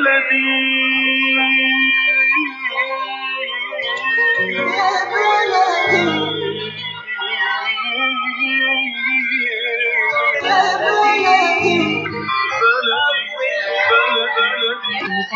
le di.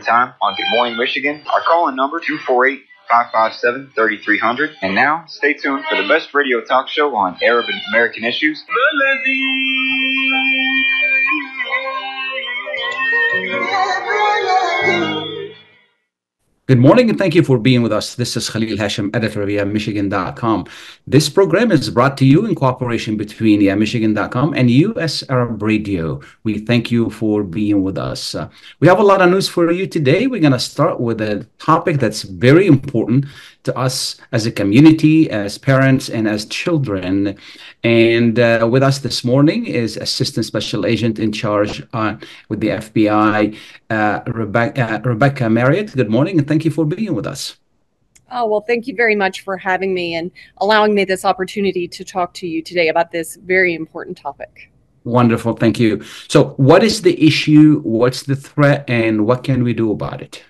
Time on Good Morning Michigan. Our call-in number 248 557 3300. And now, stay tuned for the best radio talk show on Arab and American issues. Good morning and thank you for being with us. This is Khalil Hachem, editor of YamMichigan.com. This program is brought to you in cooperation between YamMichigan.com and US Arab Radio. We thank you for being with us. Uh, we have a lot of news for you today. We're going to start with a topic that's very important to us as a community, as parents, and as children. And uh, with us this morning is Assistant Special Agent in charge uh, with the FBI, uh, Rebecca, Rebecca Marriott. Good morning and thank you for being with us. Oh, well, thank you very much for having me and allowing me this opportunity to talk to you today about this very important topic. Wonderful. Thank you. So, what is the issue? What's the threat? And what can we do about it?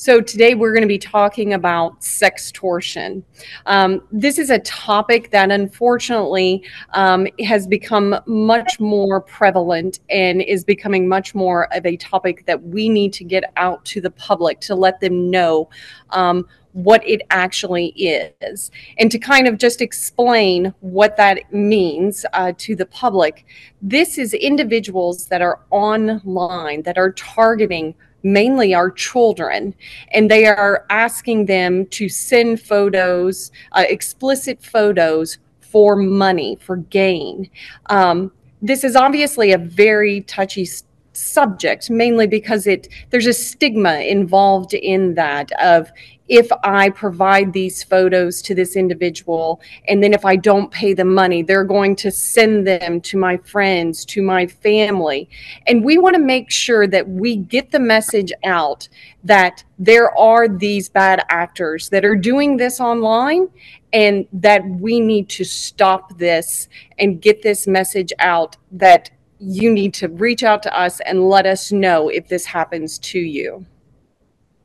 So, today we're going to be talking about sextortion. Um, this is a topic that unfortunately um, has become much more prevalent and is becoming much more of a topic that we need to get out to the public to let them know um, what it actually is. And to kind of just explain what that means uh, to the public, this is individuals that are online that are targeting mainly our children, and they are asking them to send photos, uh, explicit photos for money, for gain. Um, this is obviously a very touchy subject mainly because it there's a stigma involved in that of if I provide these photos to this individual and then if I don't pay them money, they're going to send them to my friends, to my family. And we want to make sure that we get the message out that there are these bad actors that are doing this online and that we need to stop this and get this message out that you need to reach out to us and let us know if this happens to you.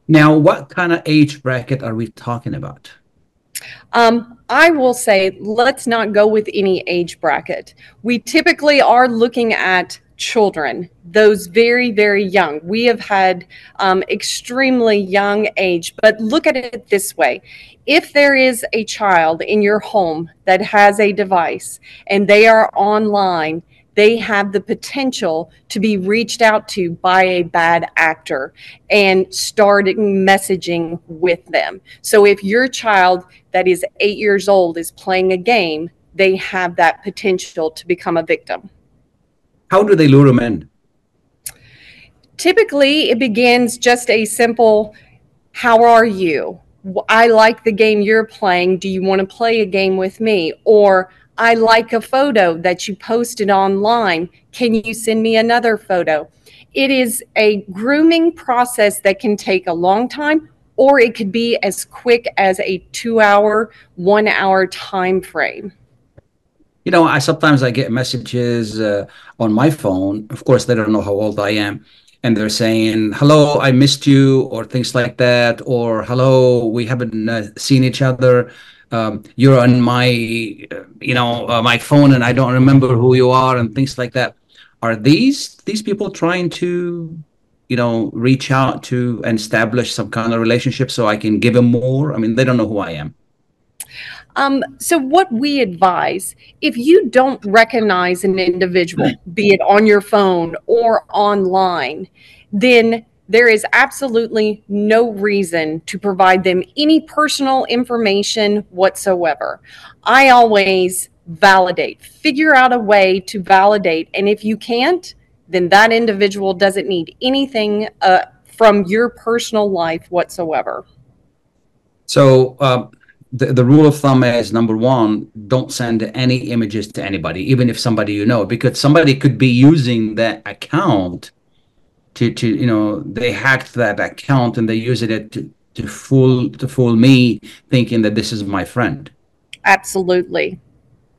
Now, what kind of age bracket are we talking about? Um, I will say, let's not go with any age bracket. We typically are looking at children, those very, very young. We have had um, extremely young age, but look at it this way. If there is a child in your home that has a device and they are online, they have the potential to be reached out to by a bad actor and starting messaging with them. So if your child that is eight years old is playing a game, they have that potential to become a victim. How do they lure them in? Typically, it begins just a simple, How are you? I like the game you're playing. Do you want to play a game with me? Or, I like a photo that you posted online. Can you send me another photo? It is a grooming process that can take a long time, or it could be as quick as a two hour, one hour time frame. You know, I sometimes I get messages uh, on my phone. Of course, they don't know how old I am, and they're saying, "Hello, I missed you," or things like that, or "Hello, we haven't uh, seen each other." Um, you're on my, uh, you know, uh, my phone, and I don't remember who you are, and things like that. Are these these people trying to, you know, reach out to and establish some kind of relationship so I can give them more? I mean, they don't know who I am. Um, so, what we advise if you don't recognize an individual, be it on your phone or online, then there is absolutely no reason to provide them any personal information whatsoever. I always validate, figure out a way to validate. And if you can't, then that individual doesn't need anything uh, from your personal life whatsoever. So uh, the, the rule of thumb is number one, don't send any images to anybody, even if somebody you know, because somebody could be using that account to, to you know, they hacked that account and they use it to, to fool to fool me thinking that this is my friend. Absolutely.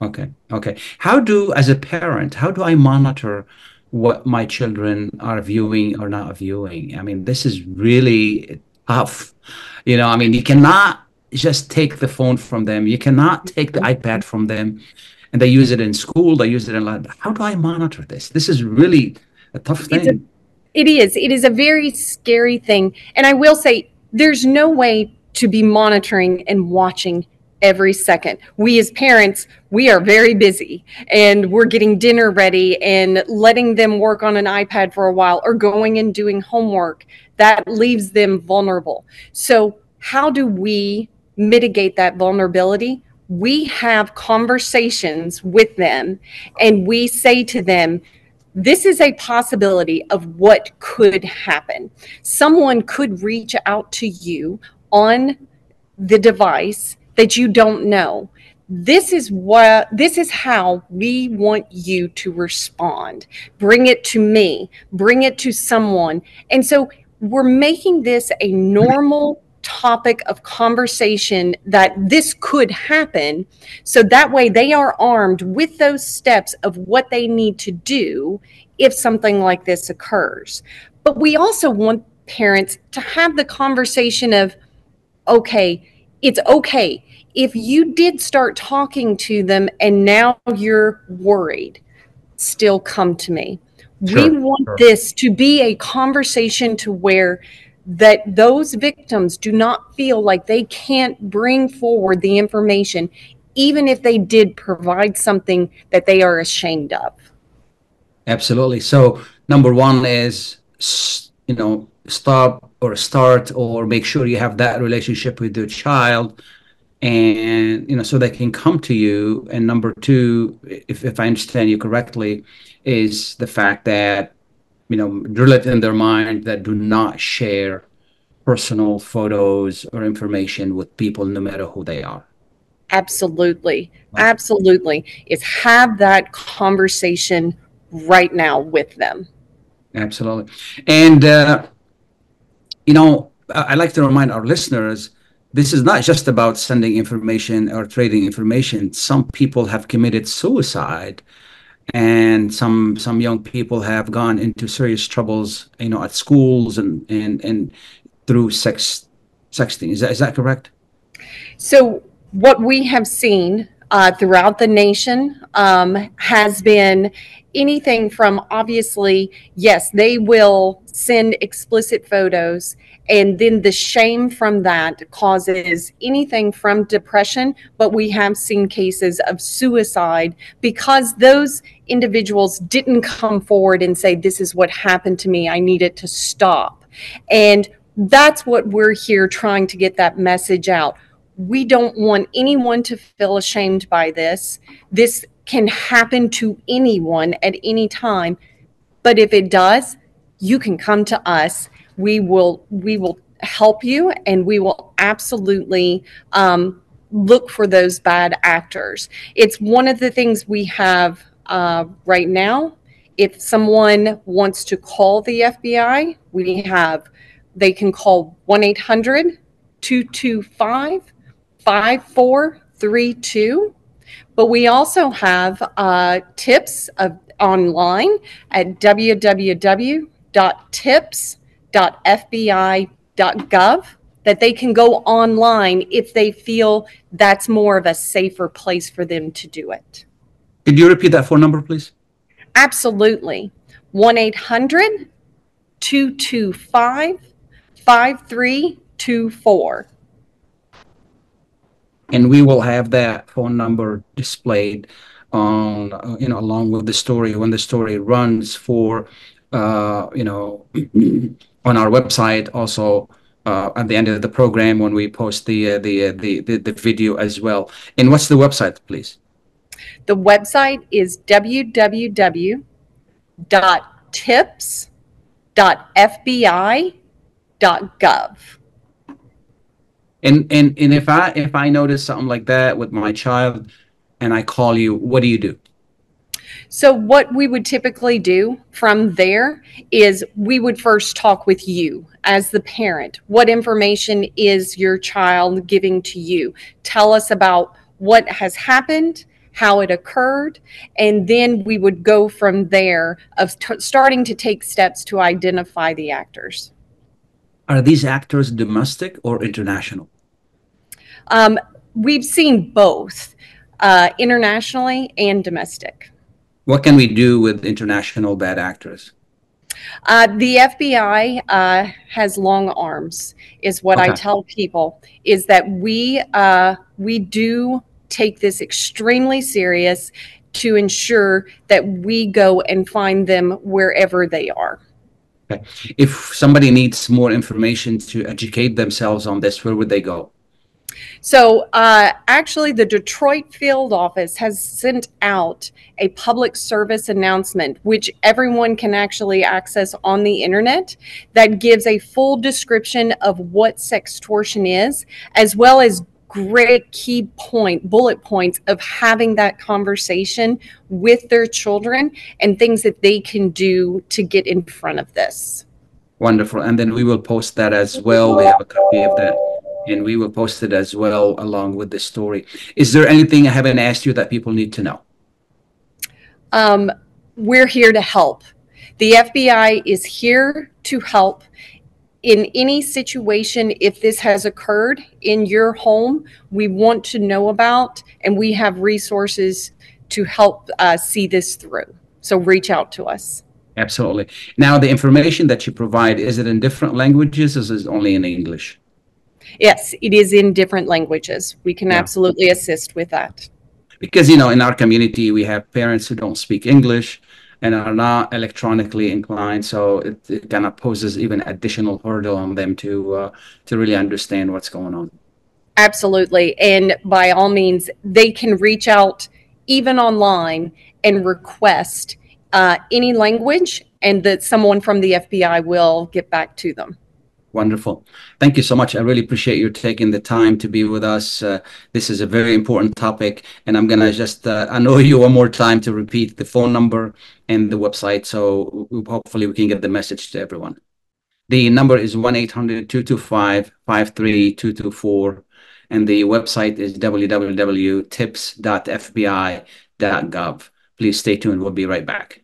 Okay. Okay. How do, as a parent, how do I monitor what my children are viewing or not viewing? I mean, this is really tough. You know, I mean, you cannot just take the phone from them. You cannot take the iPad from them. And they use it in school. They use it in. How do I monitor this? This is really a tough thing. It is. It is a very scary thing. And I will say, there's no way to be monitoring and watching every second. We as parents, we are very busy and we're getting dinner ready and letting them work on an iPad for a while or going and doing homework. That leaves them vulnerable. So, how do we mitigate that vulnerability? We have conversations with them and we say to them, this is a possibility of what could happen. Someone could reach out to you on the device that you don't know. This is what this is how we want you to respond. Bring it to me. Bring it to someone. And so we're making this a normal topic of conversation that this could happen so that way they are armed with those steps of what they need to do if something like this occurs but we also want parents to have the conversation of okay it's okay if you did start talking to them and now you're worried, still come to me. Sure, we want sure. this to be a conversation to where that those victims do not feel like they can't bring forward the information even if they did provide something that they are ashamed of. Absolutely. So number 1 is you know stop or start or make sure you have that relationship with your child and you know so they can come to you and number two if, if i understand you correctly is the fact that you know drill it in their mind that do not share personal photos or information with people no matter who they are. Absolutely. Absolutely. Is have that conversation right now with them. Absolutely. And uh, you know i like to remind our listeners this is not just about sending information or trading information. Some people have committed suicide, and some some young people have gone into serious troubles, you know, at schools and and and through sex sexting. Is that is that correct? So what we have seen uh, throughout the nation um, has been anything from obviously, yes, they will send explicit photos and then the shame from that causes anything from depression, but we have seen cases of suicide because those individuals didn't come forward and say, This is what happened to me. I need it to stop. And that's what we're here trying to get that message out. We don't want anyone to feel ashamed by this. This can happen to anyone at any time. But if it does, you can come to us we will we will help you and we will absolutely um, look for those bad actors. It's one of the things we have uh, right now. If someone wants to call the fbi we have they can call 1-800-225-5432 but we also have uh, tips of, online at www.tips.com www.fbi.gov that they can go online if they feel that's more of a safer place for them to do it. Could you repeat that phone number, please? Absolutely. 1 800 225 5324. And we will have that phone number displayed on, you know, along with the story when the story runs for, uh, you know, on our website also uh, at the end of the program when we post the, uh, the, uh, the, the the video as well. And what's the website, please? The website is www.tips.fbi fbi.gov. And and and if I if I notice something like that with my child, and I call you, what do you do? So, what we would typically do from there is we would first talk with you as the parent. What information is your child giving to you? Tell us about what has happened, how it occurred, and then we would go from there of t- starting to take steps to identify the actors. Are these actors domestic or international? Um, we've seen both uh, internationally and domestic. What can we do with international bad actors? Uh, the FBI uh, has long arms, is what I tell people. Is that we uh, we do take this extremely serious to ensure that we go and find them wherever they are. If somebody needs more information to educate themselves on this, where would they go? So, uh, actually, the Detroit field office has sent out a public service announcement, which everyone can actually access on the internet, that gives a full description of what sextortion is, as well as great key point, bullet points of having that conversation with their children and things that they can do to get in front of this. Wonderful. And then we will post that as well. We have a copy of that. And we will post it as well along with the story. Is there anything I haven't asked you that people need to know? um, we're here to help. The FBI is here to help in any situation. If this has occurred in your home, we want to know about, and we have resources to help uh, see this through. So reach out to us. Absolutely. Now, the information that you provide, is it in different languages or is it only in English? Yes, it is in different languages. We can Yeah. absolutely assist with that. Because, you know, in our community, we have parents who don't speak English and are not electronically inclined. So it, it kind of poses even additional hurdle on them to uh, to really understand what's going on. Absolutely. And by all means, they can reach out even online and request uh, any language, and that someone from the FBI will get back to them. Wonderful. Thank you so much. I really appreciate you taking the time to be with us. Uh, this is a very important topic, and I'm gonna just uh, annoy you one more time to repeat the phone number and the website, so hopefully we can get the message to everyone. The number is 1-800-225-53224, and the website is www.tips.fbi.gov. Please stay tuned. We'll be right back.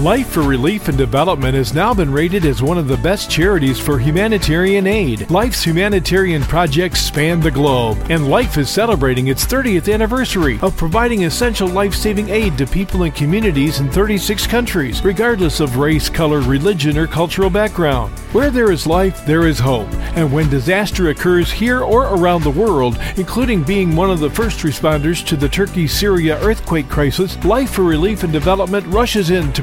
Life for Relief and Development has now been rated as one of the best charities for humanitarian aid. Life's humanitarian projects span the globe, and Life is celebrating its 30th anniversary of providing essential life saving aid to people and communities in 36 countries, regardless of race, color, religion, or cultural background. Where there is life, there is hope. And when disaster occurs here or around the world, including being one of the first responders to the Turkey Syria earthquake crisis, Life for Relief and Development rushes in to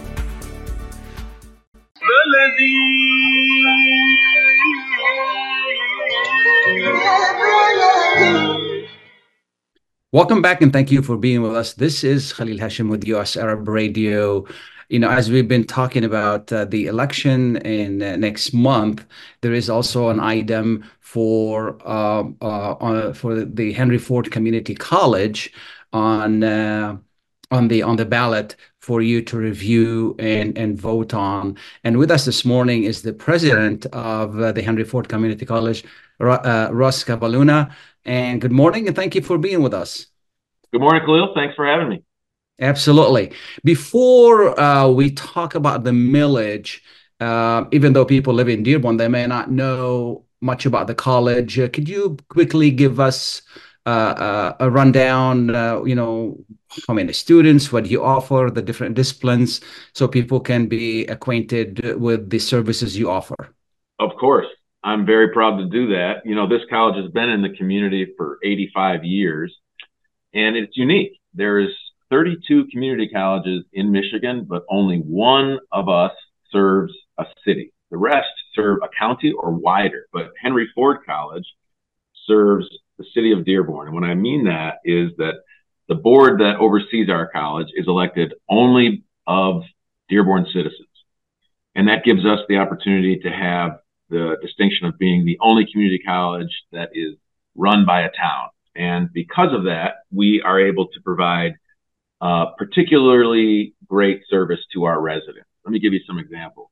Welcome back and thank you for being with us. This is Khalil Hachem with US Arab Radio. You know, as we've been talking about uh, the election in uh, next month, there is also an item for uh, uh for the Henry Ford Community College on uh, on the on the ballot for you to review and and vote on. And with us this morning is the president of uh, the Henry Ford Community College, Russ Kavalhuna. And good morning, and thank you for being with us. Good morning, Khalil. Thanks for having me. Absolutely. Before uh, we talk about the millage, uh, even though people live in Dearborn, they may not know much about the college. Uh, could you quickly give us uh, uh, a rundown? Uh, you know, how many students, what you offer, the different disciplines, so people can be acquainted with the services you offer. Of course. I'm very proud to do that. You know, this college has been in the community for 85 years and it's unique. There's 32 community colleges in Michigan, but only one of us serves a city. The rest serve a county or wider, but Henry Ford College serves the city of Dearborn. And what I mean that is that the board that oversees our college is elected only of Dearborn citizens. And that gives us the opportunity to have the distinction of being the only community college that is run by a town. And because of that, we are able to provide uh, particularly great service to our residents. Let me give you some examples.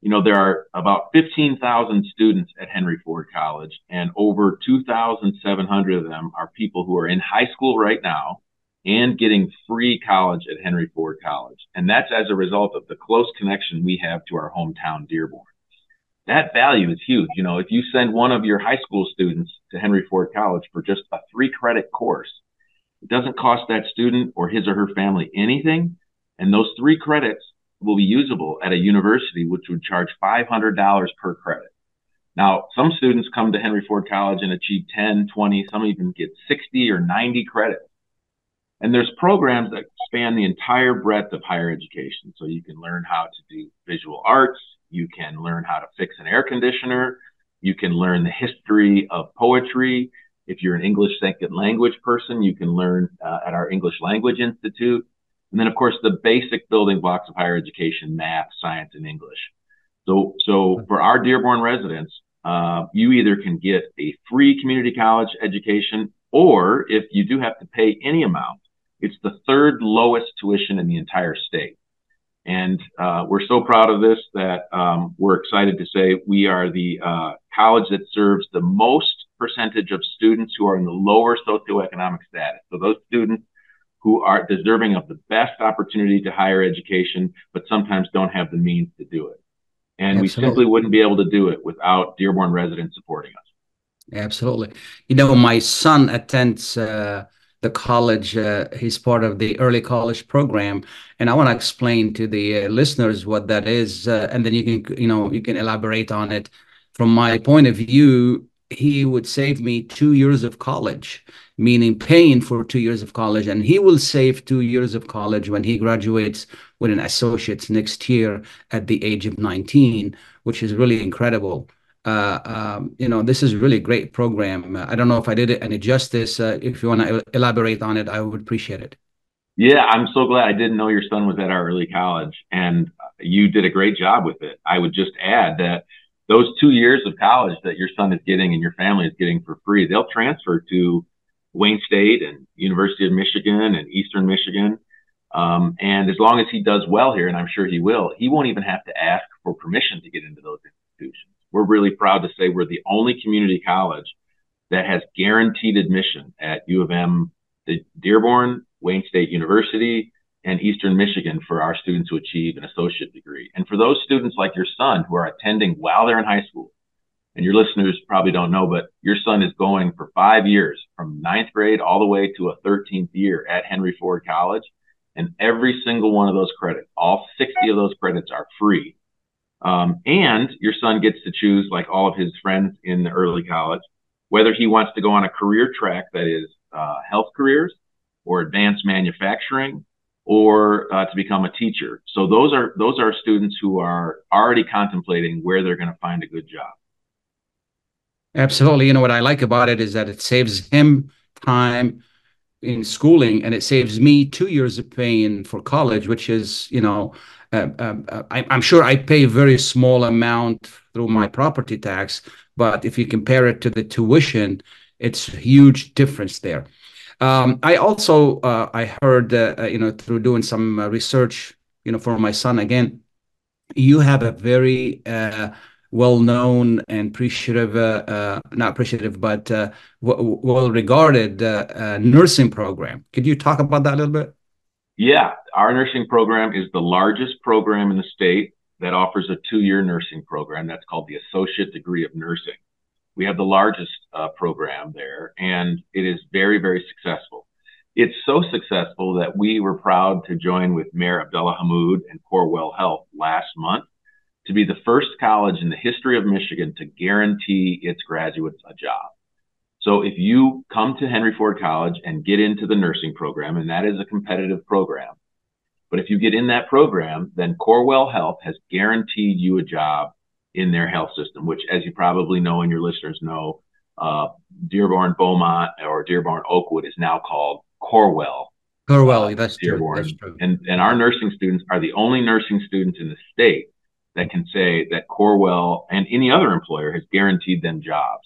You know, there are about 15,000 students at Henry Ford College, and over 2,700 of them are people who are in high school right now and getting free college at Henry Ford College. And that's as a result of the close connection we have to our hometown Dearborn that value is huge. You know, if you send one of your high school students to Henry Ford College for just a three credit course, it doesn't cost that student or his or her family anything. And those three credits will be usable at a university, which would charge $500 per credit. Now, some students come to Henry Ford College and achieve 10, 20, some even get 60 or 90 credits. And there's programs that span the entire breadth of higher education. So you can learn how to do visual arts, you can learn how to fix an air conditioner. You can learn the history of poetry. If you're an English second language person, you can learn uh, at our English Language Institute. And then, of course, the basic building blocks of higher education, math, science, and English. So, so for our Dearborn residents, uh, you either can get a free community college education, or if you do have to pay any amount, it's the third lowest tuition in the entire state. And uh, we're so proud of this that um, we're excited to say we are the uh, college that serves the most percentage of students who are in the lower socioeconomic status. So those students who are deserving of the best opportunity to higher education, but sometimes don't have the means to do it. And Absolutely. we simply wouldn't be able to do it without Dearborn residents supporting us. Absolutely. You know, my son attends uh, the college. Uh, he's part of the early college program, and I want to explain to the uh, listeners what that is, uh, and then you can you know you can elaborate on it. From my point of view, he would save me two years of college, meaning paying for two years of college, and he will save two years of college when he graduates with an associate's next year at the age of 19, which is really incredible uh, um, you know, this is really great program. Uh, I don't know if I did it any justice. Uh, if you want to elaborate on it, I would appreciate it. Yeah, I'm so glad I didn't know your son was at our early college, and you did a great job with it. I would just add that those two years of college that your son is getting and your family is getting for free, they'll transfer to Wayne State and University of Michigan and Eastern Michigan. Um, and as long as he does well here, and I'm sure he will, he won't even have to ask for permission to get into those institutions we're really proud to say we're the only community college that has guaranteed admission at U of M, the Dearborn, Wayne State University, and Eastern Michigan for our students to achieve an associate degree. And for those students like your son who are attending while they're in high school, and your listeners probably don't know, but your son is going for five years from ninth grade all the way to a 13th year at Henry Ford College. And every single one of those credits, all 60 of those credits are free um, and your son gets to choose, like all of his friends in the early college, whether he wants to go on a career track that is uh, health careers or advanced manufacturing or uh, to become a teacher. So those are those are students who are already contemplating where they're going to find a good job. Absolutely. You know what I like about it is that it saves him time in schooling, and it saves me two years of paying for college, which is, you know, uh, uh, uh I, am sure I pay a very small amount through my property tax, but if you compare it to the tuition, it's huge difference there. Um, I also uh, I heard uh, uh, you know through doing some research you know for my son again, you have a very well-known and appreciative, uh, uh, not appreciative, but uh, well-regarded nursing program. Could you talk about that a little bit? Yeah, our nursing program is the largest program in the state that offers a two-year nursing program. That's called the Associate Degree of Nursing. We have the largest uh, program there, and it is very, very successful. It's so successful that we were proud to join with Mayor Abdullah Hammoud and Corewell Health last month to be the first college in the history of Michigan to guarantee its graduates a job. So if you come to Henry Ford College and get into the nursing program, and that is a competitive program, but if you get in that program, then Corewell Health has guaranteed you a job in their health system, which, as you probably know and your listeners know, uh, Dearborn Beaumont or Dearborn Oakwood is now called Corewell. Corewell, uh, that's, Dearborn. True. that's true. And, and our nursing students are the only nursing students in the state that can say that Corewell and any other employer has guaranteed them jobs.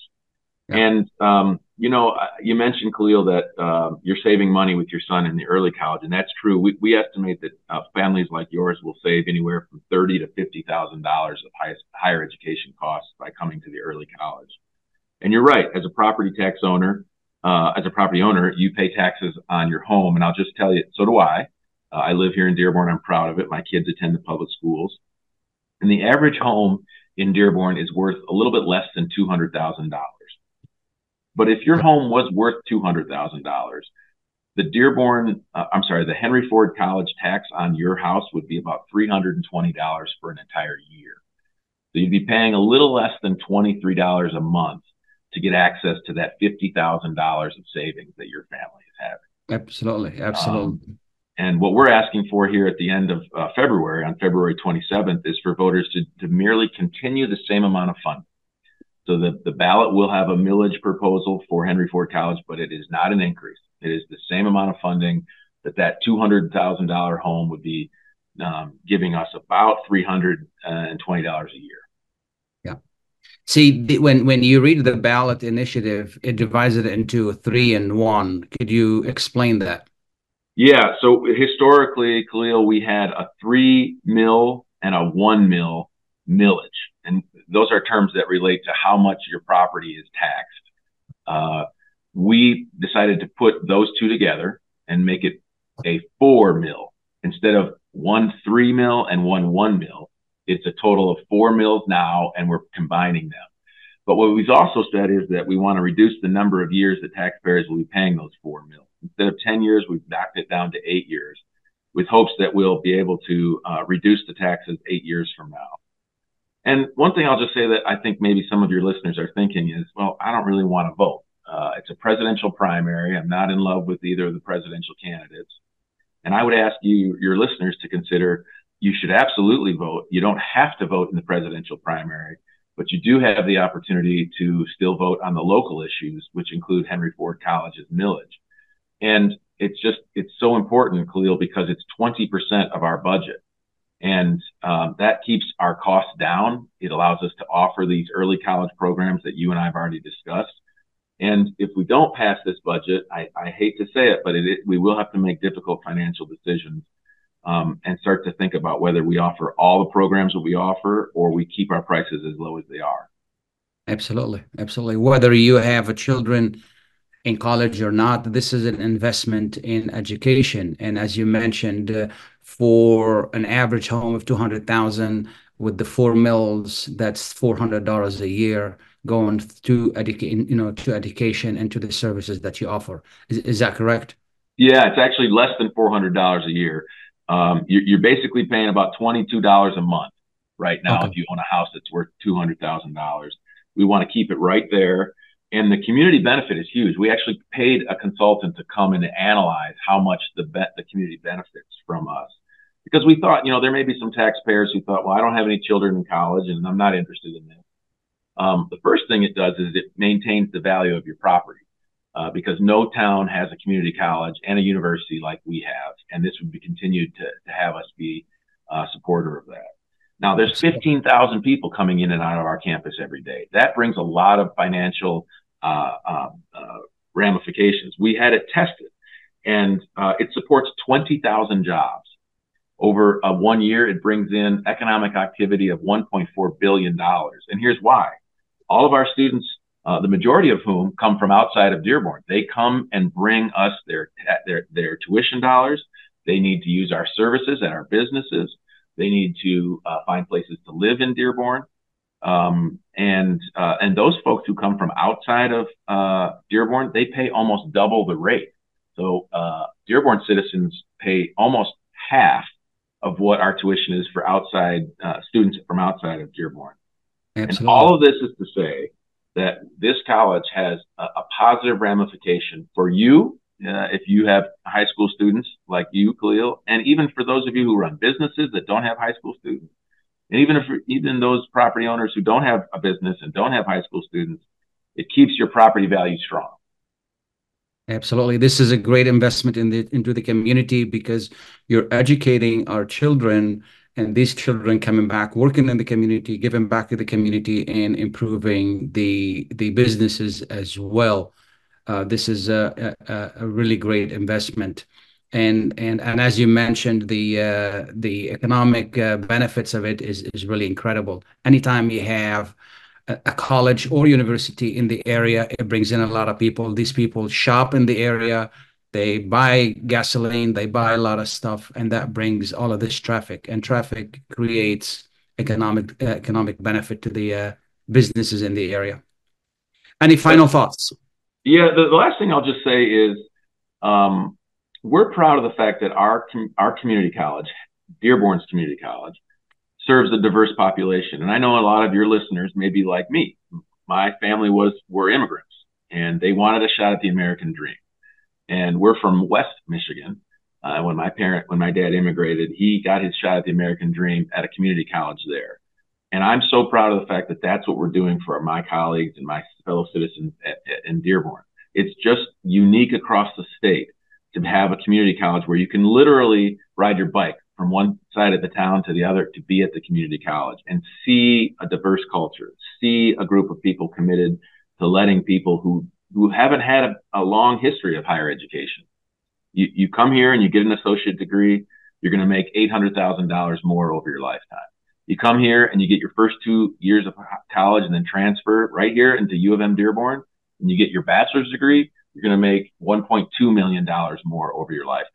Yeah. And um, you know, uh, you mentioned Khalil that uh, you're saving money with your son in the early college, and that's true. We, we estimate that uh, families like yours will save anywhere from thirty to fifty thousand dollars of high, higher education costs by coming to the early college. And you're right. As a property tax owner, uh, as a property owner, you pay taxes on your home, and I'll just tell you, so do I. Uh, I live here in Dearborn. I'm proud of it. My kids attend the public schools. And the average home in Dearborn is worth a little bit less than $200,000. But if your home was worth $200,000, the Dearborn, uh, I'm sorry, the Henry Ford College tax on your house would be about $320 for an entire year. So you'd be paying a little less than $23 a month to get access to that $50,000 of savings that your family is having. Absolutely. Absolutely. Um, and what we're asking for here at the end of uh, February, on February 27th, is for voters to, to merely continue the same amount of funding. So the, the ballot will have a millage proposal for Henry Ford College, but it is not an increase. It is the same amount of funding that that $200,000 home would be um, giving us about $320 a year. Yeah. See, when, when you read the ballot initiative, it divides it into three and one. Could you explain that? Yeah. So historically, Khalil, we had a three mill and a one mill millage. And those are terms that relate to how much your property is taxed. Uh, we decided to put those two together and make it a four mil instead of one three mil and one one mil. It's a total of four mills now, and we're combining them. But what we've also said is that we want to reduce the number of years that taxpayers will be paying those four mills. Instead of 10 years, we've knocked it down to eight years with hopes that we'll be able to uh, reduce the taxes eight years from now. And one thing I'll just say that I think maybe some of your listeners are thinking is, well, I don't really want to vote. Uh, it's a presidential primary. I'm not in love with either of the presidential candidates. And I would ask you, your listeners, to consider you should absolutely vote. You don't have to vote in the presidential primary, but you do have the opportunity to still vote on the local issues, which include Henry Ford College's millage. And it's just, it's so important, Khalil, because it's 20% of our budget. And um, that keeps our costs down. It allows us to offer these early college programs that you and I have already discussed. And if we don't pass this budget, I, I hate to say it, but it, it, we will have to make difficult financial decisions um, and start to think about whether we offer all the programs that we offer or we keep our prices as low as they are. Absolutely. Absolutely. Whether you have a children in college or not. This is an investment in education. And as you mentioned, uh, for an average home of 200,000 with the four mills, that's $400 a year going to educate, you know, to education and to the services that you offer. Is, is that correct? Yeah, it's actually less than $400 a year. Um, you're, you're, basically paying about $22 a month right now okay. if you own a house that's worth $200,000. We want to keep it right there and the community benefit is huge. We actually paid a consultant to come and analyze how much the be- the community benefits from us because we thought, you know, there may be some taxpayers who thought, well, I don't have any children in college and I'm not interested in this. Um, the first thing it does is it maintains the value of your property. uh, because no town has a community college and a university like we have, and this would be continued to, to have us be a supporter of that. Now, there's 15,000 people coming in and out of our campus every day. That brings a lot of financial uh, um, uh, ramifications. We had it tested, and uh, it supports 20,000 jobs. Over one year, it brings in economic activity of $1.4 billion. And here's why. All of our students uh, the majority of whom come from outside of Dearborn. They come and bring us their, their, their tuition dollars. They need to use our services at our businesses. They need to uh, find places to live in Dearborn. Um, and, uh, and those folks who come from outside of, uh, Dearborn, they pay almost double the rate. So, uh, Dearborn citizens pay almost half of what our tuition is for outside, uh, students from outside of Dearborn. Absolutely. And all of this is to say that this college has a, a positive ramification for you uh, if you have high school students like you, Khalil, and even for those of you who run businesses that don't have high school students, and even if even those property owners who don't have a business and don't have high school students, it keeps your property value strong. Absolutely, this is a great investment in the into the community because you're educating our children and these children coming back, working in the community, giving back to the community, and improving the the businesses as well. Uh, this is a, a, a, really great investment, and and and as you mentioned, the uh, the economic uh, benefits of it is is really incredible. Anytime you have a, a college or university in the area, it brings in a lot of people. These people shop in the area they buy gasoline, they buy a lot of stuff, and that brings all of this traffic. And traffic creates economic uh, economic benefit to the uh, businesses in the area. Any final thoughts? Yeah, the, the last thing I'll just say is um, we're proud of the fact that our com- our community college, Dearborn's Community College, serves a diverse population. And I know a lot of your listeners may be like me. My family was were immigrants, and they wanted a shot at the American dream and we're from West Michigan. Uh, when my parent, when my dad immigrated, he got his shot at the American dream at a community college there. And I'm so proud of the fact that that's what we're doing for my colleagues and my fellow citizens at, at, in Dearborn. It's just unique across the state to have a community college where you can literally ride your bike from one side of the town to the other to be at the community college and see a diverse culture, see a group of people committed to letting people who who haven't had a, a long history of higher education. You, you come here and you get an associate degree, you're going to make $800,000 more over your lifetime. You come here and you get your first two years of college and then transfer right here into U of M Dearborn and you get your bachelor's degree, you're going to make $1.2 million more over your lifetime.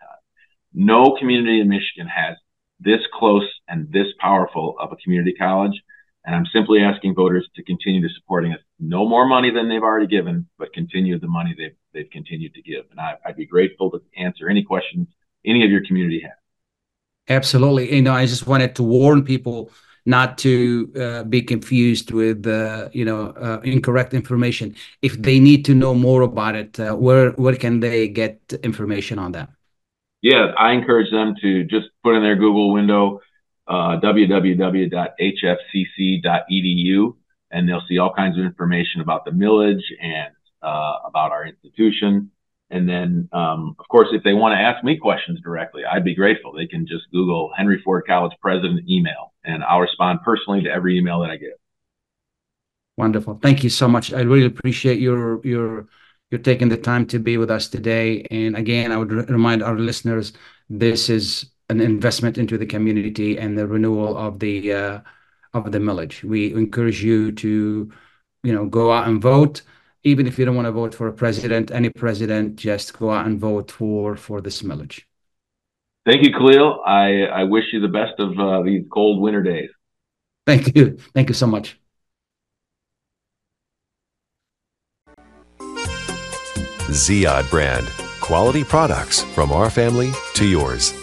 No community in Michigan has this close and this powerful of a community college. And I'm simply asking voters to continue to supporting us. No more money than they've already given, but continue the money they've, they've continued to give. And I, would be grateful to answer any questions any of your community has. Absolutely. You know, I just wanted to warn people not to uh, be confused with uh, you know uh, incorrect information. If they need to know more about it, uh, where where can they get information on that? Yeah, I encourage them to just put in their Google window uh, www.hfcc.edu, and they'll see all kinds of information about the millage and uh, about our institution. And then, um, of course, if they want to ask me questions directly, I'd be grateful. They can just Google Henry Ford College President email, and I'll respond personally to every email that I get. Wonderful. Thank you so much. I really appreciate your your you're taking the time to be with us today. And again, I would remind our listeners this is an investment into the community and the renewal of the uh, of the millage. We encourage you to, you know, go out and vote. Even if you don't want to vote for a president, any president, just go out and vote for for this millage. Thank you, Khalil. I, I wish you the best of uh, these cold winter days. Thank you. Thank you so much. Ziyad brand. Quality products from our family to yours.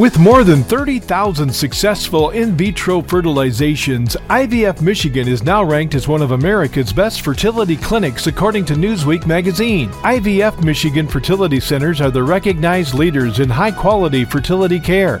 With more than 30,000 successful in vitro fertilizations, IVF Michigan is now ranked as one of America's best fertility clinics according to Newsweek magazine. IVF Michigan fertility centers are the recognized leaders in high quality fertility care.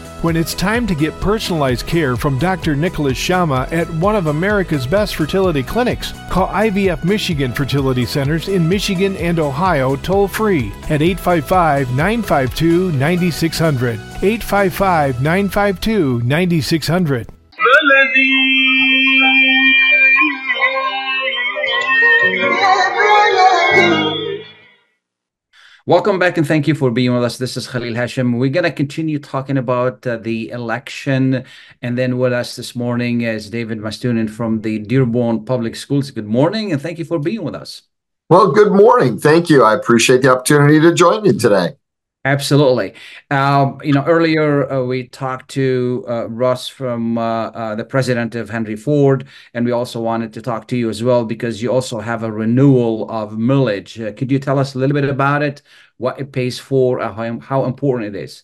When it's time to get personalized care from Dr. Nicholas Shama at one of America's best fertility clinics, call IVF Michigan Fertility Centers in Michigan and Ohio toll free at 855 952 9600. 855 952 9600. Welcome back and thank you for being with us. This is Khalil Hachem. We're going to continue talking about uh, the election. And then with us this morning is David Mustonen from the Dearborn Public Schools. Good morning and thank you for being with us. Well, good morning. Thank you. I appreciate the opportunity to join you today. Absolutely. Um, you know, earlier uh, we talked to uh, Russ from uh, uh, the president of Henry Ford, and we also wanted to talk to you as well because you also have a renewal of millage. Uh, could you tell us a little bit about it, what it pays for, uh, how, how important it is?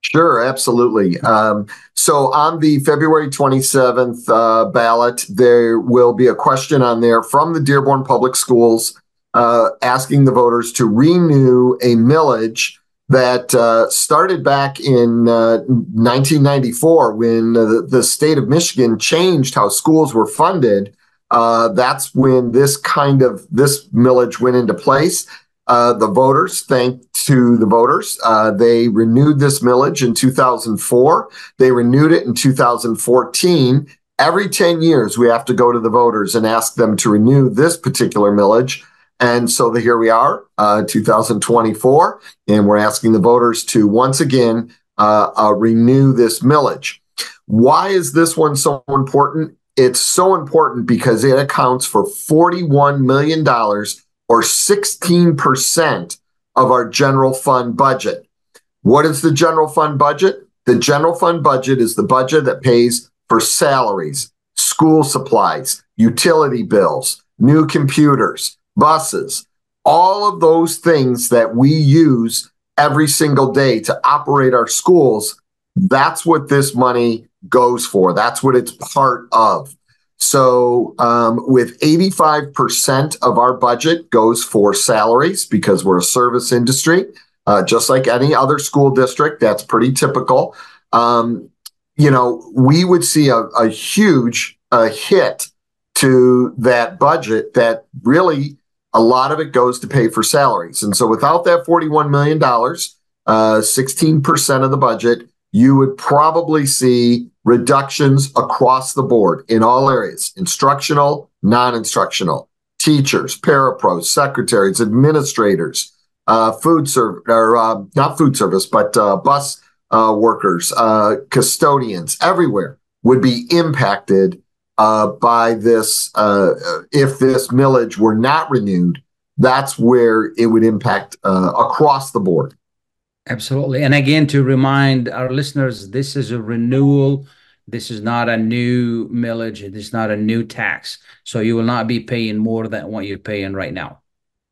Sure, absolutely. Um, so on the February 27th ballot, there will be a question on there from the Dearborn Public Schools asking the voters to renew a millage that uh, started back in uh, 1994 when the, the, state of Michigan changed how schools were funded. Uh, that's when this kind of this millage went into place. Uh, the voters, thank to the voters, uh, they renewed this millage in 2004. They renewed it in 2014. Every 10 years, we have to go to the voters and ask them to renew this particular millage. And so the, here we are, uh, 2024, and we're asking the voters to once again uh, uh, renew this millage. Why is this one so important? It's so important because it accounts for $41 million or 16% of our general fund budget. What is the general fund budget? The general fund budget is the budget that pays for salaries, school supplies, utility bills, new computers, buses, all of those things that we use every single day to operate our schools. That's what this money goes for. That's what it's part of. So, um, with 85% of our budget goes for salaries because we're a service industry, uh, just like any other school district. That's pretty typical. Um, you know, we would see a, a huge uh, hit to that budget that really a lot of it goes to pay for salaries. And so without that $41 million, uh, 16% of the budget, you would probably see reductions across the board in all areas instructional, non instructional, teachers, parapros, secretaries, administrators, uh, food service, or uh, not food service, but uh, bus uh, workers, uh, custodians, everywhere would be impacted uh, by this, uh, if this millage were not renewed, that's where it would impact uh, across the board. Absolutely. And again, to remind our listeners, this is a renewal. This is not a new millage. It is not a new tax. So you will not be paying more than what you're paying right now.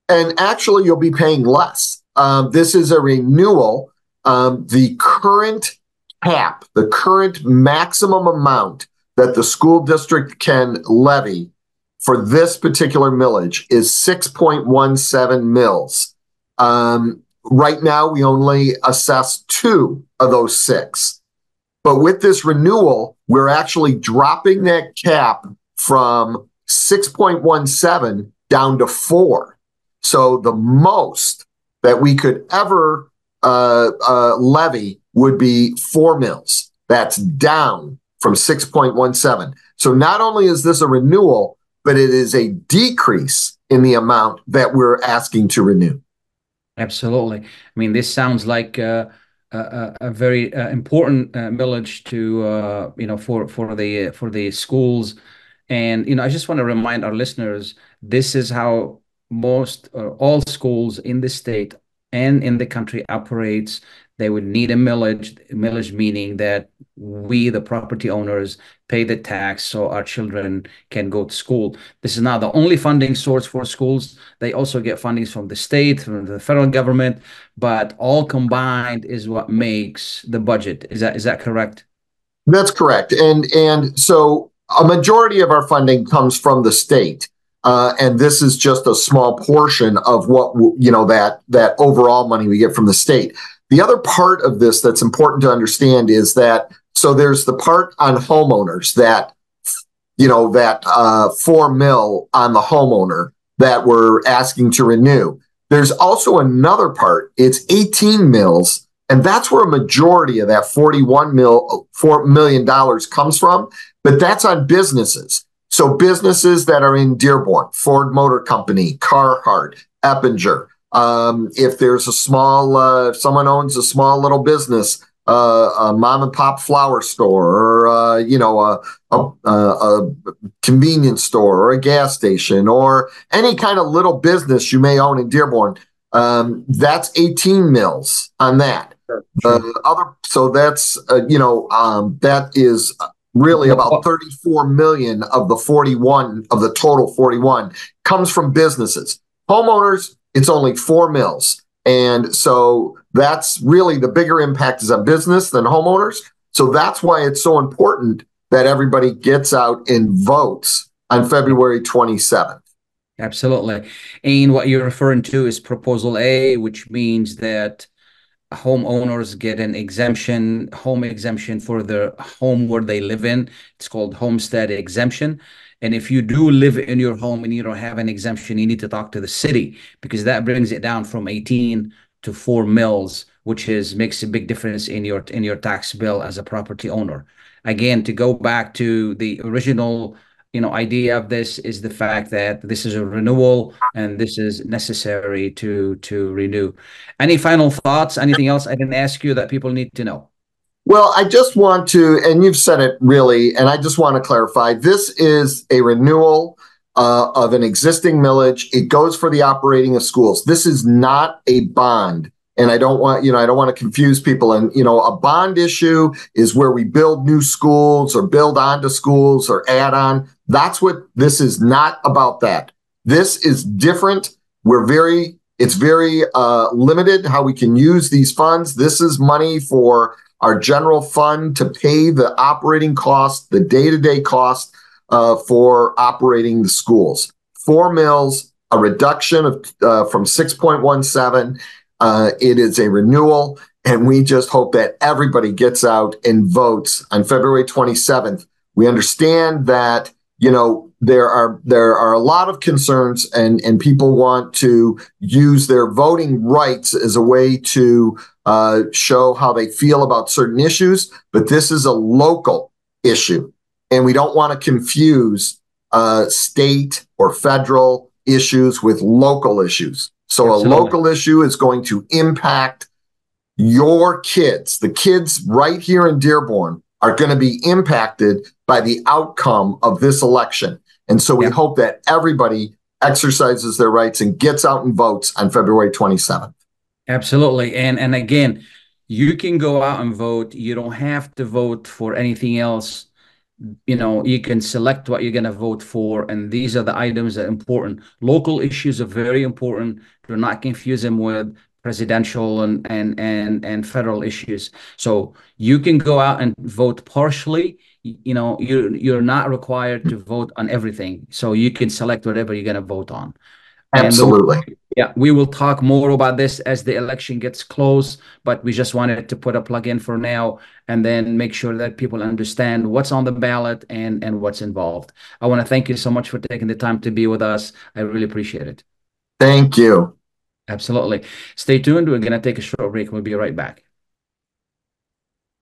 And actually, you'll be paying less. Um, this is a renewal. Um, the current cap, the current maximum amount that the school district can levy for this particular millage is 6.17 mills. Um, right now, we only assess two of those six. But with this renewal, we're actually dropping that cap from 6.17 down to four. So the most that we could ever uh, uh, levy would be four mills. That's down from 6.17. So not only is this a renewal, but it is a decrease in the amount that we're asking to renew. Absolutely. I mean, this sounds like uh, a, a, very uh, important uh, millage to uh, you know for for the for the schools, and you know I just want to remind our listeners This is how most or all schools in the state and in the country operates. They would need a millage, millage meaning that we, the property owners, pay the tax so our children can go to school. This is not the only funding source for schools. They also get fundings from the state, from the federal government, but all combined is what makes the budget. Is that is that correct? That's correct. And and so a majority of our funding comes from the state. Uh, and this is just a small portion of what you know that that overall money we get from the state. The other part of this that's important to understand is that so there's the part on homeowners that you know that uh, four mil on the homeowner that we're asking to renew. There's also another part. It's 18 mils, and that's where a majority of that 41 mil, four million dollars comes from. But that's on businesses. So businesses that are in Dearborn, Ford Motor Company, Carhartt, Eppinger. Um, if there's a small, uh, if someone owns a small little business, uh, a mom and pop flower store, or uh, you know, a, a, a, convenience store, or a gas station, or any kind of little business you may own in Dearborn, um, that's 18 mils on that. Sure. Uh, other, so that's uh, you know, um, that is really about 34 million of the 41 of the total 41 comes from businesses. Homeowners it's only four mills and so that's really the bigger impact is on business than homeowners. So that's why it's so important that everybody gets out and votes on february 27th absolutely. And what you're referring to is proposal a which means that homeowners get an exemption, home exemption for the home where they live in. It's called homestead exemption. And if you do live in your home and you don't have an exemption, you need to talk to the city because that brings it down from 18 to 4 mils, which is makes a big difference in your in your tax bill as a property owner. Again, to go back to the original you know idea of this is the fact that this is a renewal and this is necessary to to renew. Any final thoughts? Anything else i didn't ask you that people need to know? Well i just want to and you've said it really and i just want to clarify this is a renewal uh, of an existing millage. It goes for the operating of schools. This is not a bond. And I don't want, you know, I don't want to confuse people. And, you know, a bond issue is where we build new schools or build onto schools or add on. That's what this is not about that. This is different. We're very, it's very uh, limited how we can use these funds. This is money for our general fund to pay the operating cost, the day to day cost uh, for operating the schools. Four mills, a reduction of uh, from 6.17 uh, it is a renewal, and we just hope that everybody gets out and votes on February 27th. We understand that you know there are there are a lot of concerns, and and people want to use their voting rights as a way to uh, show how they feel about certain issues. But this is a local issue, and we don't want to confuse uh, state or federal issues with local issues. So Absolutely. a local issue is going to impact your kids. The kids right here in Dearborn are going to be impacted by the outcome of this election. And so we hope that everybody exercises their rights and gets out and votes on February 27th. Absolutely. And and again, you can go out and vote. You don't have to vote for anything else you know you can select what you're going to vote for and these are the items that are important local issues are very important do not confuse them with presidential and and and and federal issues so you can go out and vote partially you know you're you're not required to vote on everything so you can select whatever you're going to vote on Absolutely. yeah, we will talk more about this as the election gets close, but we just wanted to put a plug in for now and then make sure that people understand what's on the ballot and and what's involved. I want to thank you so much for taking the time to be with us. I really appreciate it. Thank you. Absolutely. Stay tuned. We're going to take a short break. We'll be right back.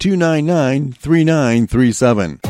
299 3937.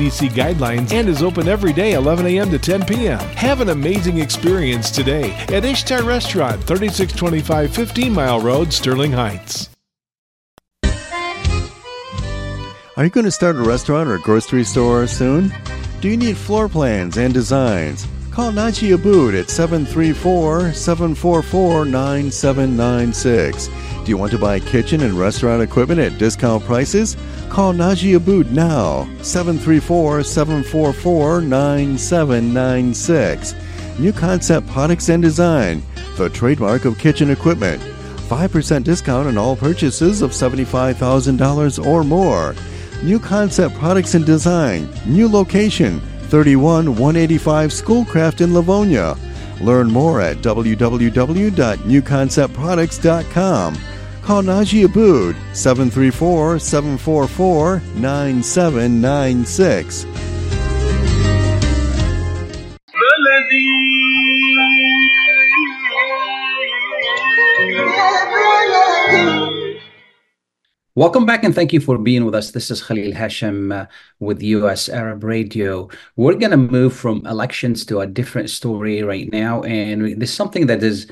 CDC guidelines and is open every day 11 a.m. to 10 p.m. Have an amazing experience today at Ishtar Restaurant, 3625 15 Mile Road, Sterling Heights. Are you going to start a restaurant or grocery store soon? Do you need floor plans and designs? Call Najee Abood at 734 744 9796. You want to buy kitchen and restaurant equipment at discount prices? Call Najee Abood now, 734 744 9796. New Concept Products and Design, the trademark of kitchen equipment. 5% discount on all purchases of $75,000 or more. New Concept Products and Design, new location, 31 185 Schoolcraft in Livonia. Learn more at www.newconceptproducts.com. Call Najee Abood 734 744 9796. Welcome back and thank you for being with us. This is Khalil Hachem uh, with US Arab Radio. We're going to move from elections to a different story right now. And there's something that is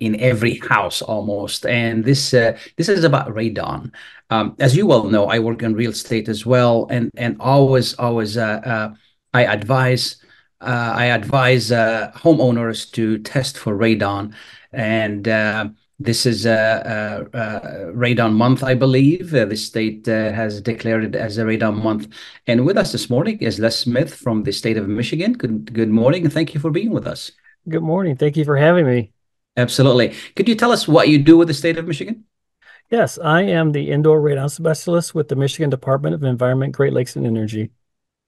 in every house almost. And this uh, this is about radon. Um, as you well know, I work in real estate as well, and and always always uh, uh, I advise uh, I advise uh, homeowners to test for radon, and uh, this is a, radon month, I believe. the state has declared it as a radon month. And with us this morning is Les Smith from the state of Michigan. Good good morning, and thank you for being with us. Good morning. Thank you for having me. Absolutely. Could you tell us what you do with the state of Michigan? Yes, I am the indoor radon specialist with the Michigan Department of Environment, Great Lakes, and Energy.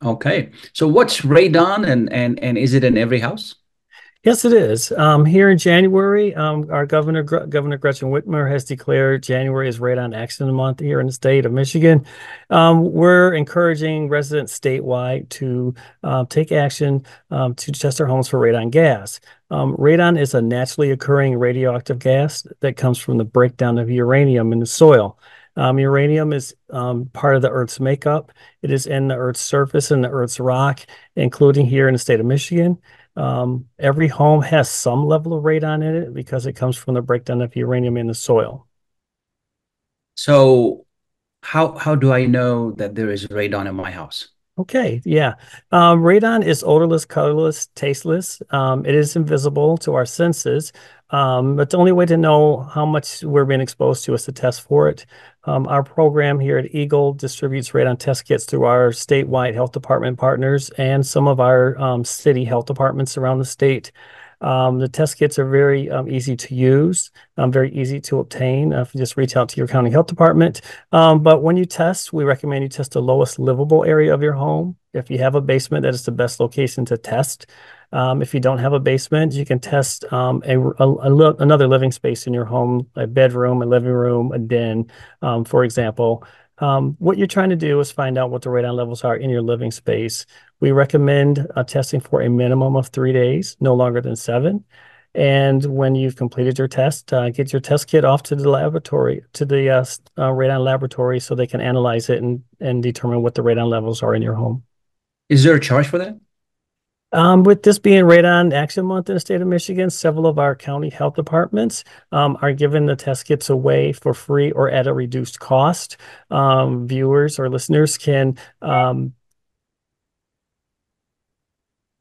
Okay. So what's radon and and and is it in every house? Yes, it is. Um, here in January, um, our governor, Gr- Governor Gretchen Whitmer, has declared January as Radon Action Month here in the state of Michigan. Um, we're encouraging residents statewide to uh, take action um, to test their homes for radon gas. Um, radon is a naturally occurring radioactive gas that comes from the breakdown of uranium in the soil. Um, uranium is um, part of the Earth's makeup. It is in the Earth's surface and the Earth's rock, including here in the state of Michigan. Um, every home has some level of radon in it because it comes from the breakdown of uranium in the soil. So, how how do I know that there is radon in my house? Okay, yeah. Um, radon is odorless, colorless, tasteless. Um, it is invisible to our senses, um, but the only way to know how much we're being exposed to is to test for it. Um, our program here at EGLE distributes radon test kits through our statewide health department partners and some of our um, city health departments around the state. Um, the test kits are very easy to use, very easy to obtain. Uh, if you just reach out to your county health department. But when you test, we recommend you test the lowest livable area of your home. If you have a basement, that is the best location to test. Um, if you don't have a basement, you can test um, a, a, a, another living space in your home, a bedroom, a living room, a den, for example. Um, what you're trying to do is find out what the radon levels are in your living space. We recommend uh, testing for a minimum of three days, no longer than seven. And when you've completed your test, uh, get your test kit off to the laboratory, to the uh, uh, radon laboratory, so they can analyze it and, and determine what the radon levels are in your home. Is there a charge for that? Um, with this being Radon Action Month in the state of Michigan, several of our county health departments um, are giving the test kits away for free or at a reduced cost. Um, viewers or listeners can. Um,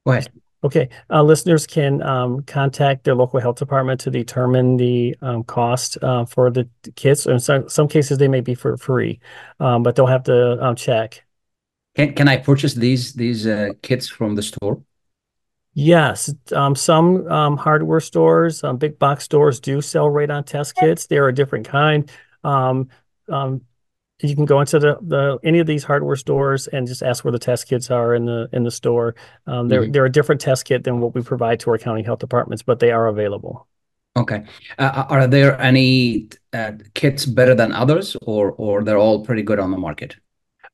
Go ahead. Okay, uh, listeners can um, contact their local health department to determine the um, cost uh, for the kits. In some, some cases, they may be for free, um, but they'll have to um, check. Can can I purchase these these uh, kits from the store? Yes, um, some um, hardware stores, um, big box stores do sell radon test kits. They're a different kind. Um, um, you can go into the, the any of these hardware stores and just ask where the test kits are in the in the store. Um, they're Mhm. they're a different test kit than what we provide to our county health departments, but they are available. Okay. Uh, are there any uh, kits better than others, or or they're all pretty good on the market?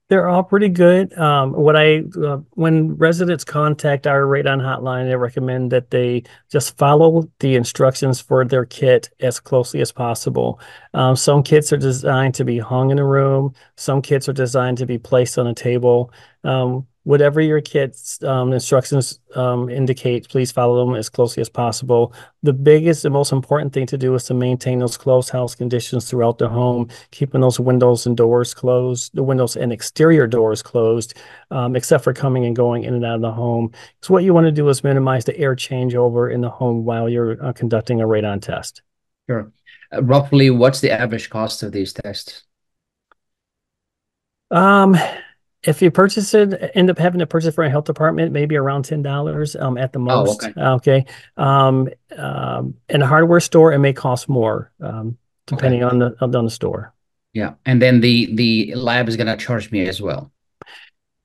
They're all pretty good. Um, what I uh, when residents contact our radon hotline, I recommend that they just follow the instructions for their kit as closely as possible. Um, some kits are designed to be hung in a room. Some kits are designed to be placed on a table. Um, whatever your kit's um, instructions um, indicate, please follow them as closely as possible. The biggest and most important thing to do is to maintain those closed house conditions throughout the home, keeping those windows and doors closed, the windows and exterior doors closed, um, except for coming and going in and out of the home. So what you want to do is minimize the air changeover in the home while you're uh, conducting a radon test. Sure. Uh, roughly, what's the average cost of these tests? Um, if you purchase it, end up having to purchase for a health department, maybe around ten dollars um, at the most. Oh, okay. Okay. Um, um, in a hardware store, it may cost more, um, depending on the on the store. Yeah, and then the the lab is gonna charge me as well.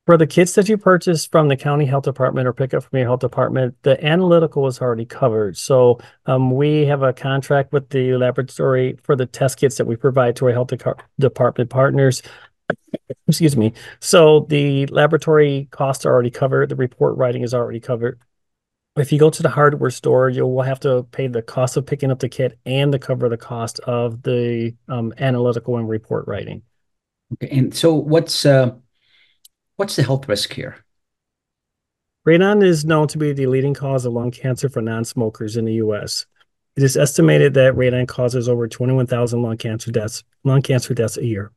For the kits that you purchase from the county health department or pick up from your health department, the analytical is already covered. So um, we have a contract with the laboratory for the test kits that we provide to our health decar- department partners. Excuse me. So the laboratory costs are already covered. The report writing is already covered. If you go to the hardware store, you will have to pay the cost of picking up the kit and to cover the cost of the um, analytical and report writing. Okay, and so what's uh, what's the health risk here? Radon is known to be the leading cause of lung cancer for non-smokers in the U.S. It is estimated that radon causes over 21,000 lung cancer deaths, lung cancer deaths a year.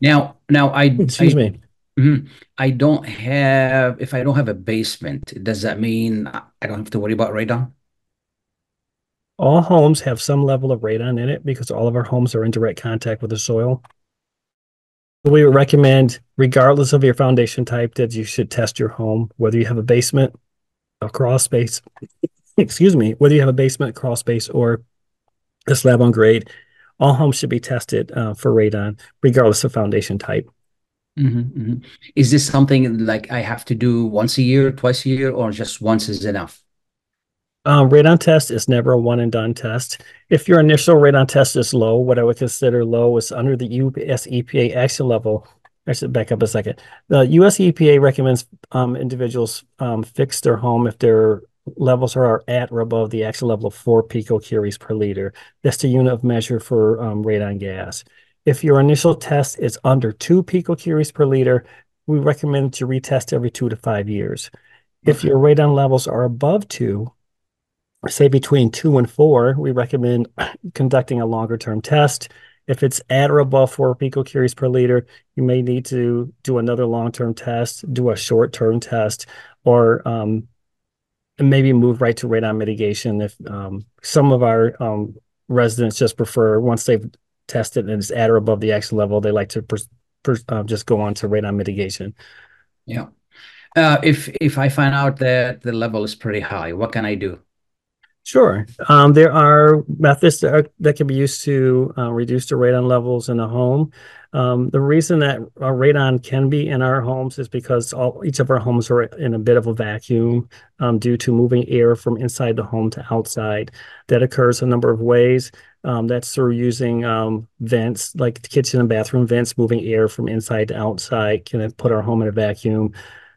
Now, now I Excuse I, me. Mhm. I don't have if I don't have a basement, does that mean I I don't have to worry about radon? All homes have some level of radon in it because all of our homes are in direct contact with the soil. We would recommend, regardless of your foundation type, that you should test your home, whether you have a basement, a crawl space, excuse me, whether you have a basement, crawl space, or a slab on grade. All homes should be tested uh, for radon, regardless of foundation type. Mhm, mhm. Is this something like I have to do once a year, twice a year, or just once is enough? Um, radon test is never a one and done test. If your initial radon test is low, what I would consider low is under the US EPA action level. I should back up a second. The US EPA recommends um, individuals um, fix their home if their levels are at or above the action level of four picocuries per liter. That's the unit of measure for um, radon gas. If your initial test is under two picocuries per liter, we recommend to retest every two to five years. If your radon levels are above two, say between two and four, we recommend conducting a longer term test. If it's at or above four picocuries per liter, you may need to do another long term test, do a short term test, or um, and maybe move right to radon mitigation. If um, some of our um, residents just prefer once they've tested and it's at or above the action level, they like to pers- pers- uh, just go on to radon mitigation. Yeah. Uh, if if I find out that the level is pretty high, what can I do? Sure. Um, there are methods that, are, that can be used to uh, reduce the radon levels in a home. Um, the reason that radon can be in our homes is because all, each of our homes are in a bit of a vacuum um, due to moving air from inside the home to outside. That occurs a number of ways. Um, that's through using um, vents, like kitchen and bathroom vents, moving air from inside to outside, can put our home in a vacuum.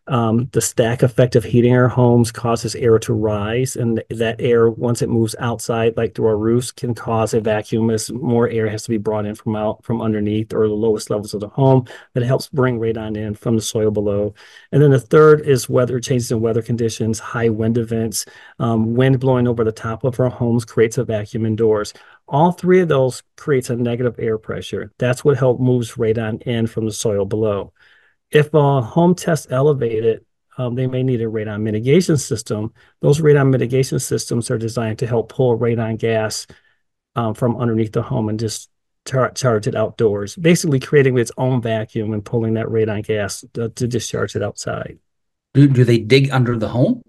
Um, the stack effect of heating our homes causes air to rise, and that air, once it moves outside, like through our roofs, can cause a vacuum as more air has to be brought in from out from underneath or the lowest levels of the home. That helps bring radon in from the soil below. And then the third is weather changes in weather conditions, high wind events, um, wind blowing over the top of our homes creates a vacuum indoors. All three of those creates a negative air pressure. That's what helps moves radon in from the soil below. If a home test elevated, um, they may need a radon mitigation system. Those radon mitigation systems are designed to help pull radon gas um, from underneath the home and just tar- charge it outdoors, basically creating its own vacuum and pulling that radon gas to, to discharge it outside. Do, do they dig under the home?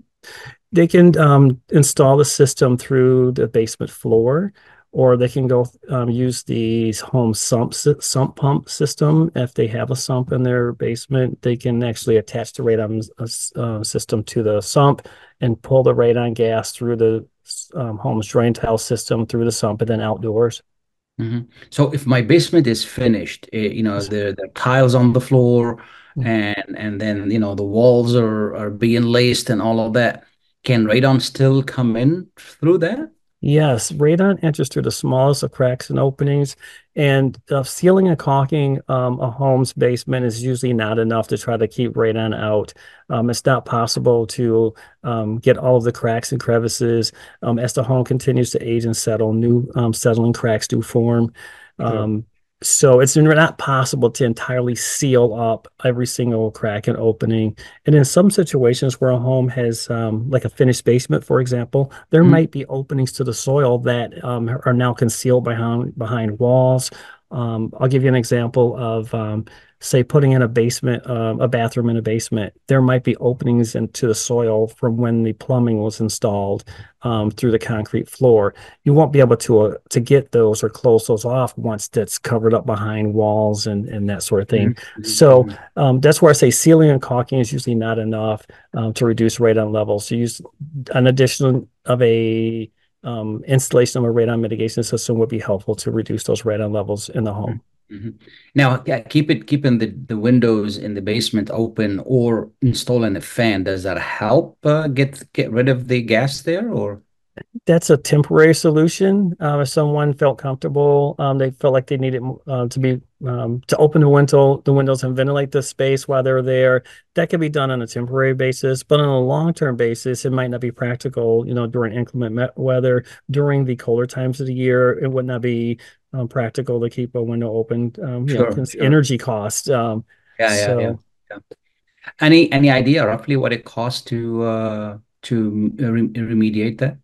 They can um, install the system through the basement floor or they can go um, use the home sump sump pump system. If they have a sump in their basement, they can actually attach the radon uh, system to the sump and pull the radon gas through the um, home's drain tile system through the sump and then outdoors. Mm-hmm. So if my basement is finished, uh, you know, there the tiles on the floor, mm-hmm. and and then you know the walls are are being laced and all of that, can radon still come in through that? Yes, radon enters through the smallest of cracks and openings, and uh, sealing and caulking um, a home's basement is usually not enough to try to keep radon out. Um, it's not possible to um, get all of the cracks and crevices. Um, as the home continues to age and settle, new um, settling cracks do form. Um, so it's not possible to entirely seal up every single crack and opening. And in some situations where a home has, um, like a finished basement, for example, there mm-hmm. might be openings to the soil that um, are now concealed behind behind walls. Um, I'll give you an example of um, say putting in a basement, uh, a bathroom in a basement, there might be openings into the soil from when the plumbing was installed um, through the concrete floor. You won't be able to uh, to get those or close those off once that's covered up behind walls and and that sort of thing. Mm-hmm. So um, that's where I say sealing and caulking is usually not enough um, to reduce radon levels. So use an addition of a um, installation of a radon mitigation system would be helpful to reduce those radon levels in the home. Mm-hmm. Now, keep it keeping the, the windows in the basement open or installing a fan. Does that help uh, get get rid of the gas there, or? That's a temporary solution. Uh, if someone felt comfortable, um, they felt like they needed uh, to be um, to open the window, the windows and ventilate the space while they're there. That could be done on a temporary basis, but on a long term basis, it might not be practical. You know, during inclement weather, during the colder times of the year, it would not be um, practical to keep a window open. Um, you sure, know, sure. energy cost. Um, yeah, yeah, so. yeah, yeah, Any any idea roughly what it costs to uh, to re- remediate that?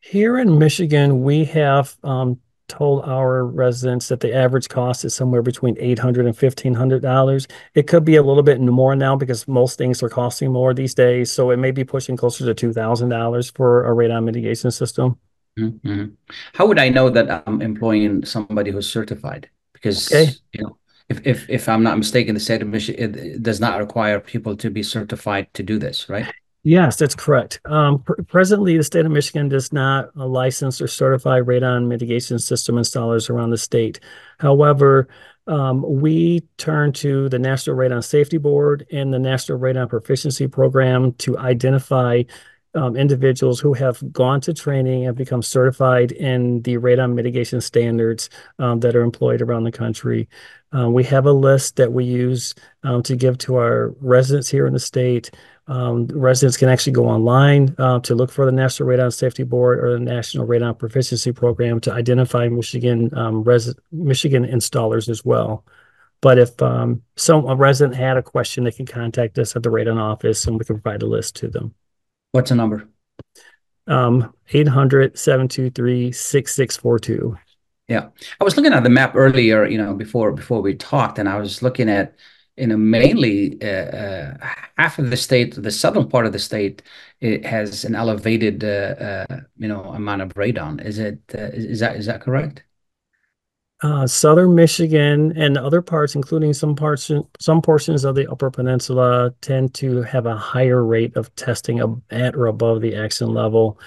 Here in Michigan, we have um, told our residents that the average cost is somewhere between $800 and $1,500. It could be a little bit more now because most things are costing more these days. So it may be pushing closer to $2,000 for a radon mitigation system. Mm-hmm. How would I know that I'm employing somebody who's certified? Because okay. you know, if, if if I'm not mistaken, the state of Michigan it does not require people to be certified to do this, right? Yes, that's correct. Um, pr- presently, the state of Michigan does not license or certify radon mitigation system installers around the state. However, um, we turn to the National Radon Safety Board and the National Radon Proficiency Program to identify um, individuals who have gone to training and become certified in the radon mitigation standards um, that are employed around the country. Uh, we have a list that we use um, to give to our residents here in the state. Um, residents can actually go online uh, to look for the National Radon Safety Board or the National Radon Proficiency Program to identify Michigan um, res- Michigan installers as well. But if um, some a resident had a question, they can contact us at the radon office and we can provide a list to them. What's the number? Um, 800 723 6642. Yeah. I was looking at the map earlier, you know, before before we talked, and I was looking at, you know, mainly uh, uh, half of the state, the southern part of the state, it has an elevated, uh, uh you know, amount of radon. Is it? Uh, is that is that correct? uh, southern Michigan and other parts, including some parts, some portions of the Upper Peninsula, tend to have a higher rate of testing at or above the accident level.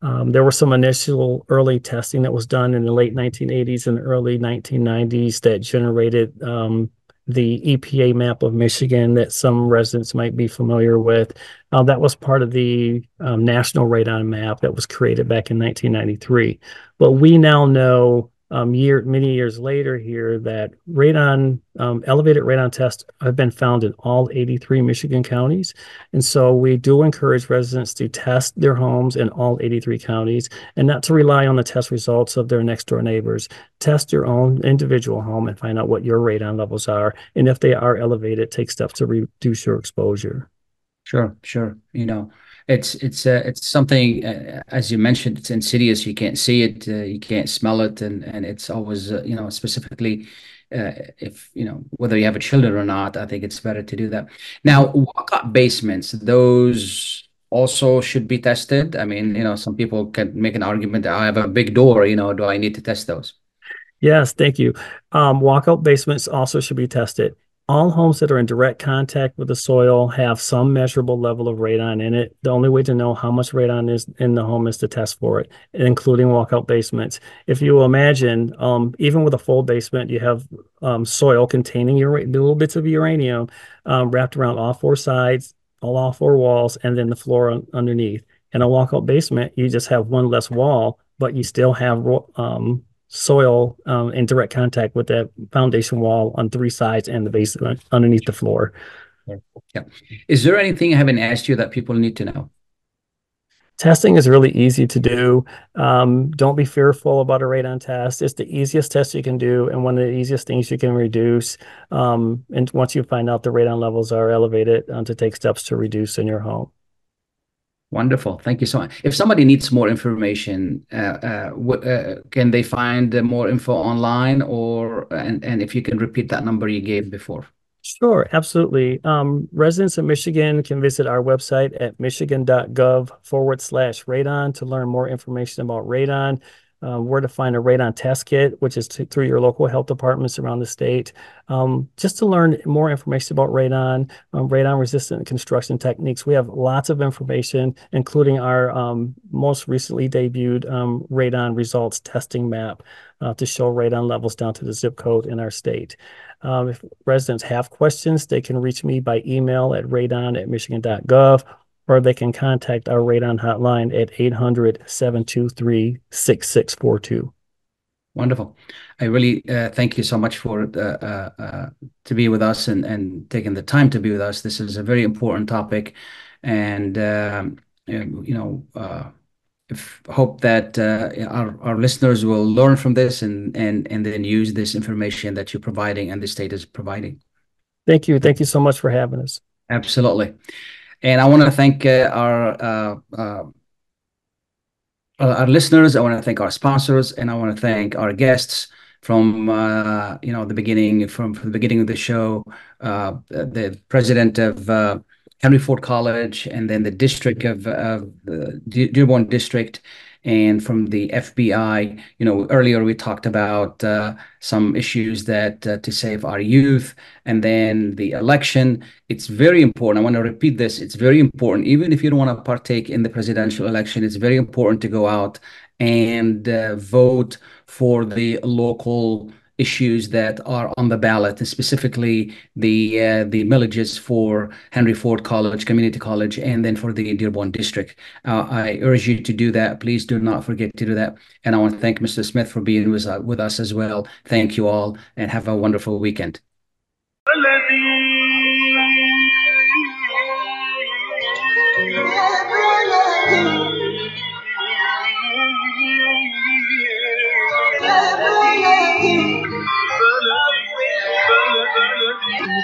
Um, there was some initial early testing that was done in the late 1980s and early 1990s that generated um, the EPA map of Michigan that some residents might be familiar with. Uh, that was part of the um, national radon map that was created back in 1993. But we now know um, year many years later here that radon um, elevated radon tests have been found in all 83 Michigan counties, and so we do encourage residents to test their homes in all 83 counties and not to rely on the test results of their next door neighbors. Test your own individual home and find out what your radon levels are, and if they are elevated, take steps to reduce your exposure. Sure, sure. You know, it's it's uh, it's something uh, as you mentioned it's insidious. You can't see it uh, you can't smell it and and it's always uh, you know specifically uh, if you know whether you have a children or not i think it's better to do that. Now walk-up basements those also should be tested. I mean you know some people can make an argument i have a big door you know do i need to test those? Yes, thank you. Um, walkout basements also should be tested all homes that are in direct contact with the soil have some measurable level of radon in it. The only way to know how much radon is in the home is to test for it, including walkout basements. If you imagine, um, even with a full basement, you have um, soil containing your little bits of uranium um, wrapped around all four sides, all, all four walls, and then the floor underneath. In a walkout basement, you just have one less wall, but you still have um, soil um, in direct contact with that foundation wall on three sides and the basement underneath the floor. Yeah. Is there anything I haven't asked you that people need to know? Testing is really easy to do. Um, don't be fearful about a radon test. It's the easiest test you can do and one of the easiest things you can reduce. Um, and once you find out the radon levels are elevated, uh, to take steps to reduce in your home. Wonderful. Thank you so much. If somebody needs more information, uh, uh, uh, can they find more info online or, and, and if you can repeat that number you gave before? Sure, absolutely. Um, residents of Michigan can visit our website at michigan.gov forward slash radon to learn more information about radon um, where to find a radon test kit, which is through your local health departments around the state. Um, just to learn more information about radon, um, radon resistant construction techniques. We have lots of information, including our um, most recently debuted um, radon results testing map uh, to show radon levels down to the zip code in our state. Um, if residents have questions, they can reach me by email at radon at michigan.gov or they can contact our radon hotline at 800 723 6642. Wonderful. I really uh, thank you so much for uh, uh, uh, to be with us and, and taking the time to be with us. This is a very important topic, and um, you know, uh, if, hope that uh, our our listeners will learn from this and and and then use this information that you're providing and the state is providing. Thank you. Thank you so much for having us. Absolutely. And I want to thank uh, our uh, uh, our listeners. I want to thank our sponsors, and I want to thank our guests from uh, you know the beginning from, from the beginning of the show. Uh, the president of Henry Ford College, and then the district of, of the Dearborn district, and from the FBI. You know, earlier we talked about uh, some issues that uh, to save our youth, and then the election. It's very important. I want to repeat this. It's very important, even if you don't want to partake in the presidential election. It's very important to go out and uh, vote for the local issues that are on the ballot, and specifically the uh, the millages for Henry Ford College, Community College, and then for the Dearborn District. Uh, I urge you to do that. Please do not forget to do that. And I want to thank Mr. Smith for being with, uh, with us as well. Thank you all, and have a wonderful weekend.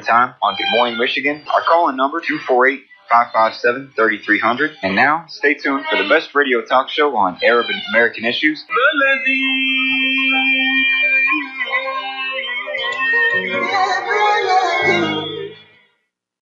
Time on Good Morning Michigan. Our call-in number 248 557 3300. And now, stay tuned for the best radio talk show on Arab and American issues.